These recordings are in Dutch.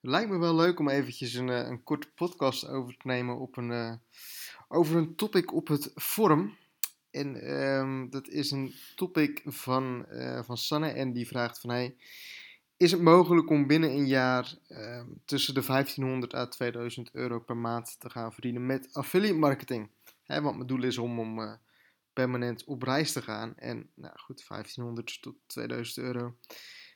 Lijkt me wel leuk om eventjes een, eh, een korte podcast over te nemen op een, uh, over een topic op het forum. En um, dat is een topic van, uh, van Sanne en die vraagt van hey, is het mogelijk om binnen een jaar uh, tussen de 1500 à 2000 euro per maand te gaan verdienen met affiliate marketing? Hè, want mijn doel is om, om permanent op reis te gaan. En nou goed, 1500 tot 2000 euro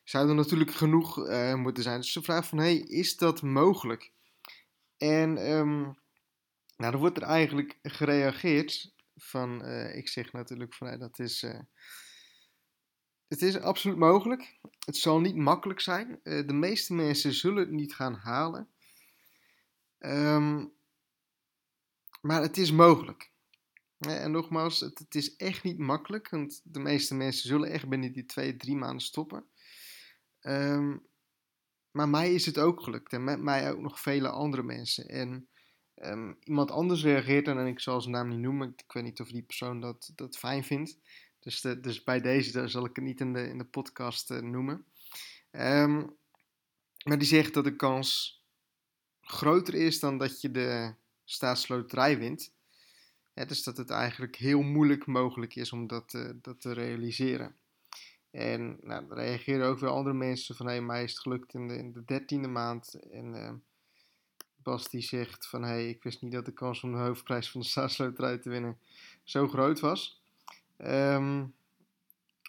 zou er natuurlijk genoeg uh, moeten zijn. Dus de vraag van, hey, is dat mogelijk? En um, nou, er wordt er eigenlijk gereageerd van, uh, ik zeg natuurlijk van, dat is, uh, het is absoluut mogelijk. Het zal niet makkelijk zijn. de meeste mensen zullen het niet gaan halen. Um, maar het is mogelijk. En nogmaals, het, het, is echt niet makkelijk, want de meeste mensen zullen echt binnen die twee, drie maanden stoppen. Um, maar mij is het ook gelukt en met mij ook nog vele andere mensen. En um, iemand anders reageert en ik zal zijn naam niet noemen. Ik weet niet of die persoon dat, dat fijn vindt. Dus, dus bij deze zal ik het niet in de, in de podcast uh, noemen. Um, maar die zegt dat de kans groter is dan dat je de staatsloterij wint. Ja, dus dat het eigenlijk heel moeilijk mogelijk is om dat, uh, dat te realiseren. En nou, er reageren ook weer andere mensen van, hé, hey, mij is het gelukt in de, in de dertiende maand. En uh, Bas die zegt van, hé, hey, ik wist niet dat de kans om de hoofdprijs van de staatsloterij te winnen zo groot was. Um,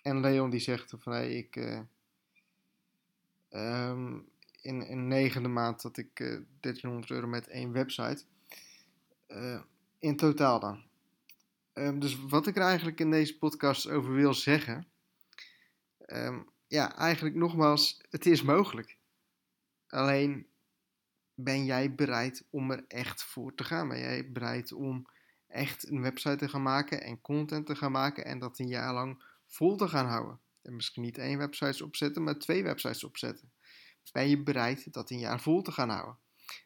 en Leon die zegt van, hé, hey, ik... Uh, um, in een negende maand dat ik uh, 1300 euro met één website. Uh, in totaal dan. Dus wat ik er eigenlijk in deze podcast over wil zeggen Um, ja, eigenlijk nogmaals, het is mogelijk. Alleen ben jij bereid om er echt voor te gaan? Ben jij bereid om echt een website te gaan maken en content te gaan maken en dat een jaar lang vol te gaan houden? En misschien niet één website opzetten, maar twee websites opzetten. Ben je bereid dat een jaar vol te gaan houden?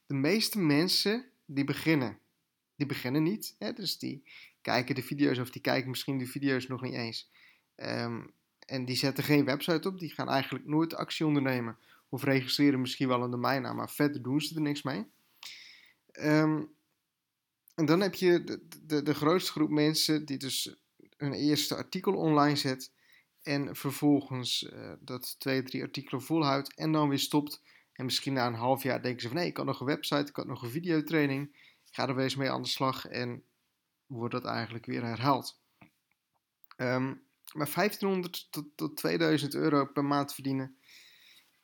De meeste mensen die beginnen, die beginnen niet. Hè? Dus die kijken de video's of die kijken misschien de video's nog niet eens. Um, en die zetten geen website op, die gaan eigenlijk nooit actie ondernemen. Of registreren misschien wel een domeinnaam, maar verder doen ze er niks mee. Um, en dan heb je de, de, de grootste groep mensen die dus hun eerste artikel online zet. En vervolgens uh, dat twee, drie artikelen volhoudt en dan weer stopt. En misschien na een half jaar denken ze van nee, ik had nog een website, ik had nog een videotraining. Ga er weer eens mee aan de slag en wordt dat eigenlijk weer herhaald. Um, maar 1500 tot, tot 2000 euro per maand verdienen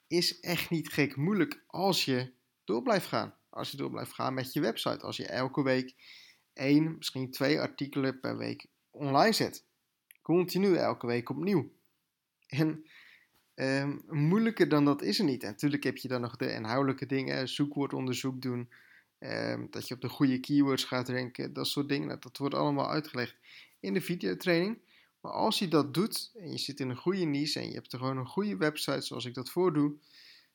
is echt niet gek moeilijk als je door blijft gaan. Als je door blijft gaan met je website. Als je elke week één, misschien twee artikelen per week online zet. Continu elke week opnieuw. En um, moeilijker dan dat is er niet. En natuurlijk heb je dan nog de inhoudelijke dingen, zoekwoordonderzoek doen. Um, dat je op de goede keywords gaat ranken, dat soort dingen. Dat wordt allemaal uitgelegd in de videotraining. Maar als je dat doet en je zit in een goede niche en je hebt er gewoon een goede website zoals ik dat voordoe,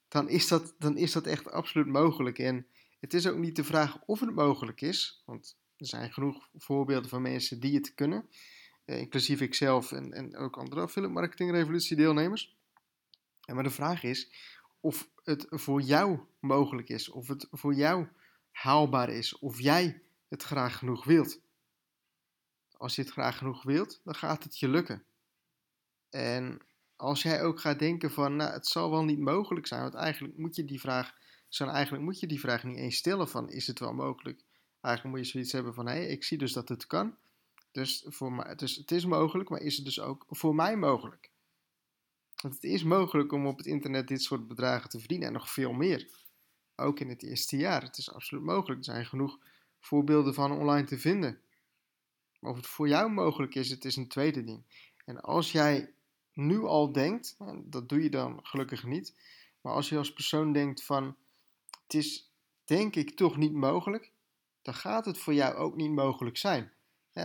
dan is dat, dan is dat echt absoluut mogelijk. En het is ook niet de vraag of het mogelijk is, want er zijn genoeg voorbeelden van mensen die het kunnen, eh, inclusief ikzelf en, en ook andere affiliate marketing revolutie deelnemers. En maar de vraag is of het voor jou mogelijk is, of het voor jou haalbaar is, of jij het graag genoeg wilt als je het graag genoeg wilt, dan gaat het je lukken. En als jij ook gaat denken van, nou, het zal wel niet mogelijk zijn, want eigenlijk moet je die vraag, eigenlijk moet je die vraag niet eens stellen van, is het wel mogelijk? Eigenlijk moet je zoiets hebben van, hé, ik zie dus dat het kan, dus, voor mij, dus het is mogelijk, maar is het dus ook voor mij mogelijk? Want het is mogelijk om op het internet dit soort bedragen te verdienen en nog veel meer. Ook in het eerste jaar. Het is absoluut mogelijk. Er zijn genoeg voorbeelden van online te vinden. Of het voor jou mogelijk is, het is een tweede ding. En als jij nu al denkt, en dat doe je dan gelukkig niet, maar als je als persoon denkt van het is denk ik toch niet mogelijk, dan gaat het voor jou ook niet mogelijk zijn.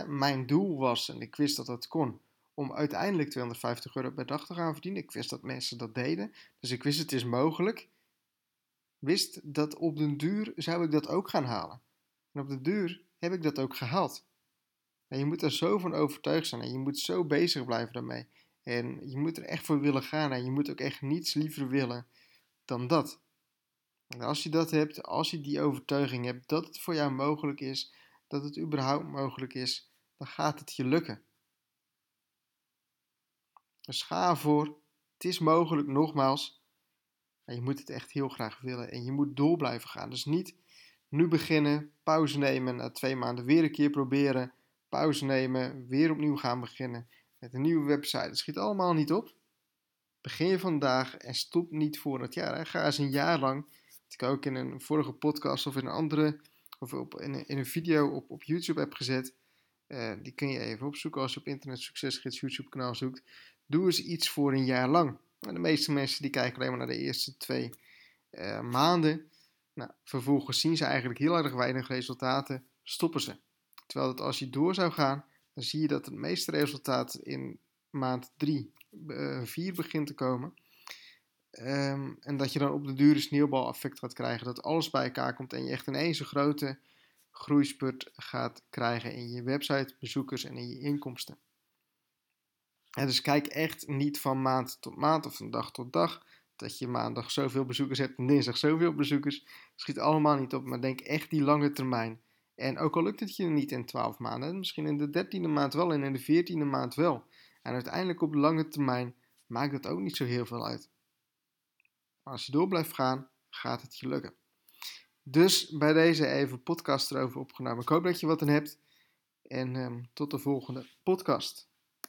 Mijn doel was, en ik wist dat dat kon, om uiteindelijk 250 euro per dag te gaan verdienen. Ik wist dat mensen dat deden, dus ik wist het is mogelijk. Wist dat op den duur zou ik dat ook gaan halen. En op de duur heb ik dat ook gehaald. En je moet er zo van overtuigd zijn en je moet zo bezig blijven daarmee. En je moet er echt voor willen gaan en je moet ook echt niets liever willen dan dat. En als je dat hebt, als je die overtuiging hebt dat het voor jou mogelijk is, dat het überhaupt mogelijk is, dan gaat het je lukken. Dus ga ervoor. Het is mogelijk, nogmaals. Maar je moet het echt heel graag willen en je moet door blijven gaan. Dus niet nu beginnen, pauze nemen, na twee maanden weer een keer proberen, pauze nemen, weer opnieuw gaan beginnen met een nieuwe website. Het schiet allemaal niet op. Begin je vandaag en stop niet voor het jaar. Ga eens een jaar lang, wat ik ook in een vorige podcast of in een andere, of op, in, een, video op, op YouTube heb gezet. Uh, die kun je even opzoeken als je op Internet Succesgids YouTube kanaal zoekt. Doe eens iets voor een jaar lang. de meeste mensen die kijken alleen maar naar de eerste twee uh, maanden. Nou, vervolgens zien ze eigenlijk heel erg weinig resultaten, stoppen ze. Terwijl dat als je door zou gaan, dan zie je dat het meeste resultaat in maand 3, uh, 4 begint te komen. Um, en dat je dan op de dure sneeuwbaleffect gaat krijgen, dat alles bij elkaar komt en je echt ineens een grote groeispurt gaat krijgen in je website, bezoekers en in je inkomsten. En dus kijk echt niet van maand tot maand of van dag tot dag. Dat je maandag zoveel bezoekers hebt en dinsdag zoveel bezoekers. Schiet allemaal niet op, maar denk echt die lange termijn. En ook al lukt het je niet in 12 maanden, misschien in de dertiende maand wel en in de veertiende maand wel. En uiteindelijk op lange termijn maakt dat ook niet zo heel veel uit. Maar als je door blijft gaan, gaat het je lukken. Dus bij deze even podcast erover opgenomen. Ik hoop dat je wat aan hebt. En um, tot de volgende podcast.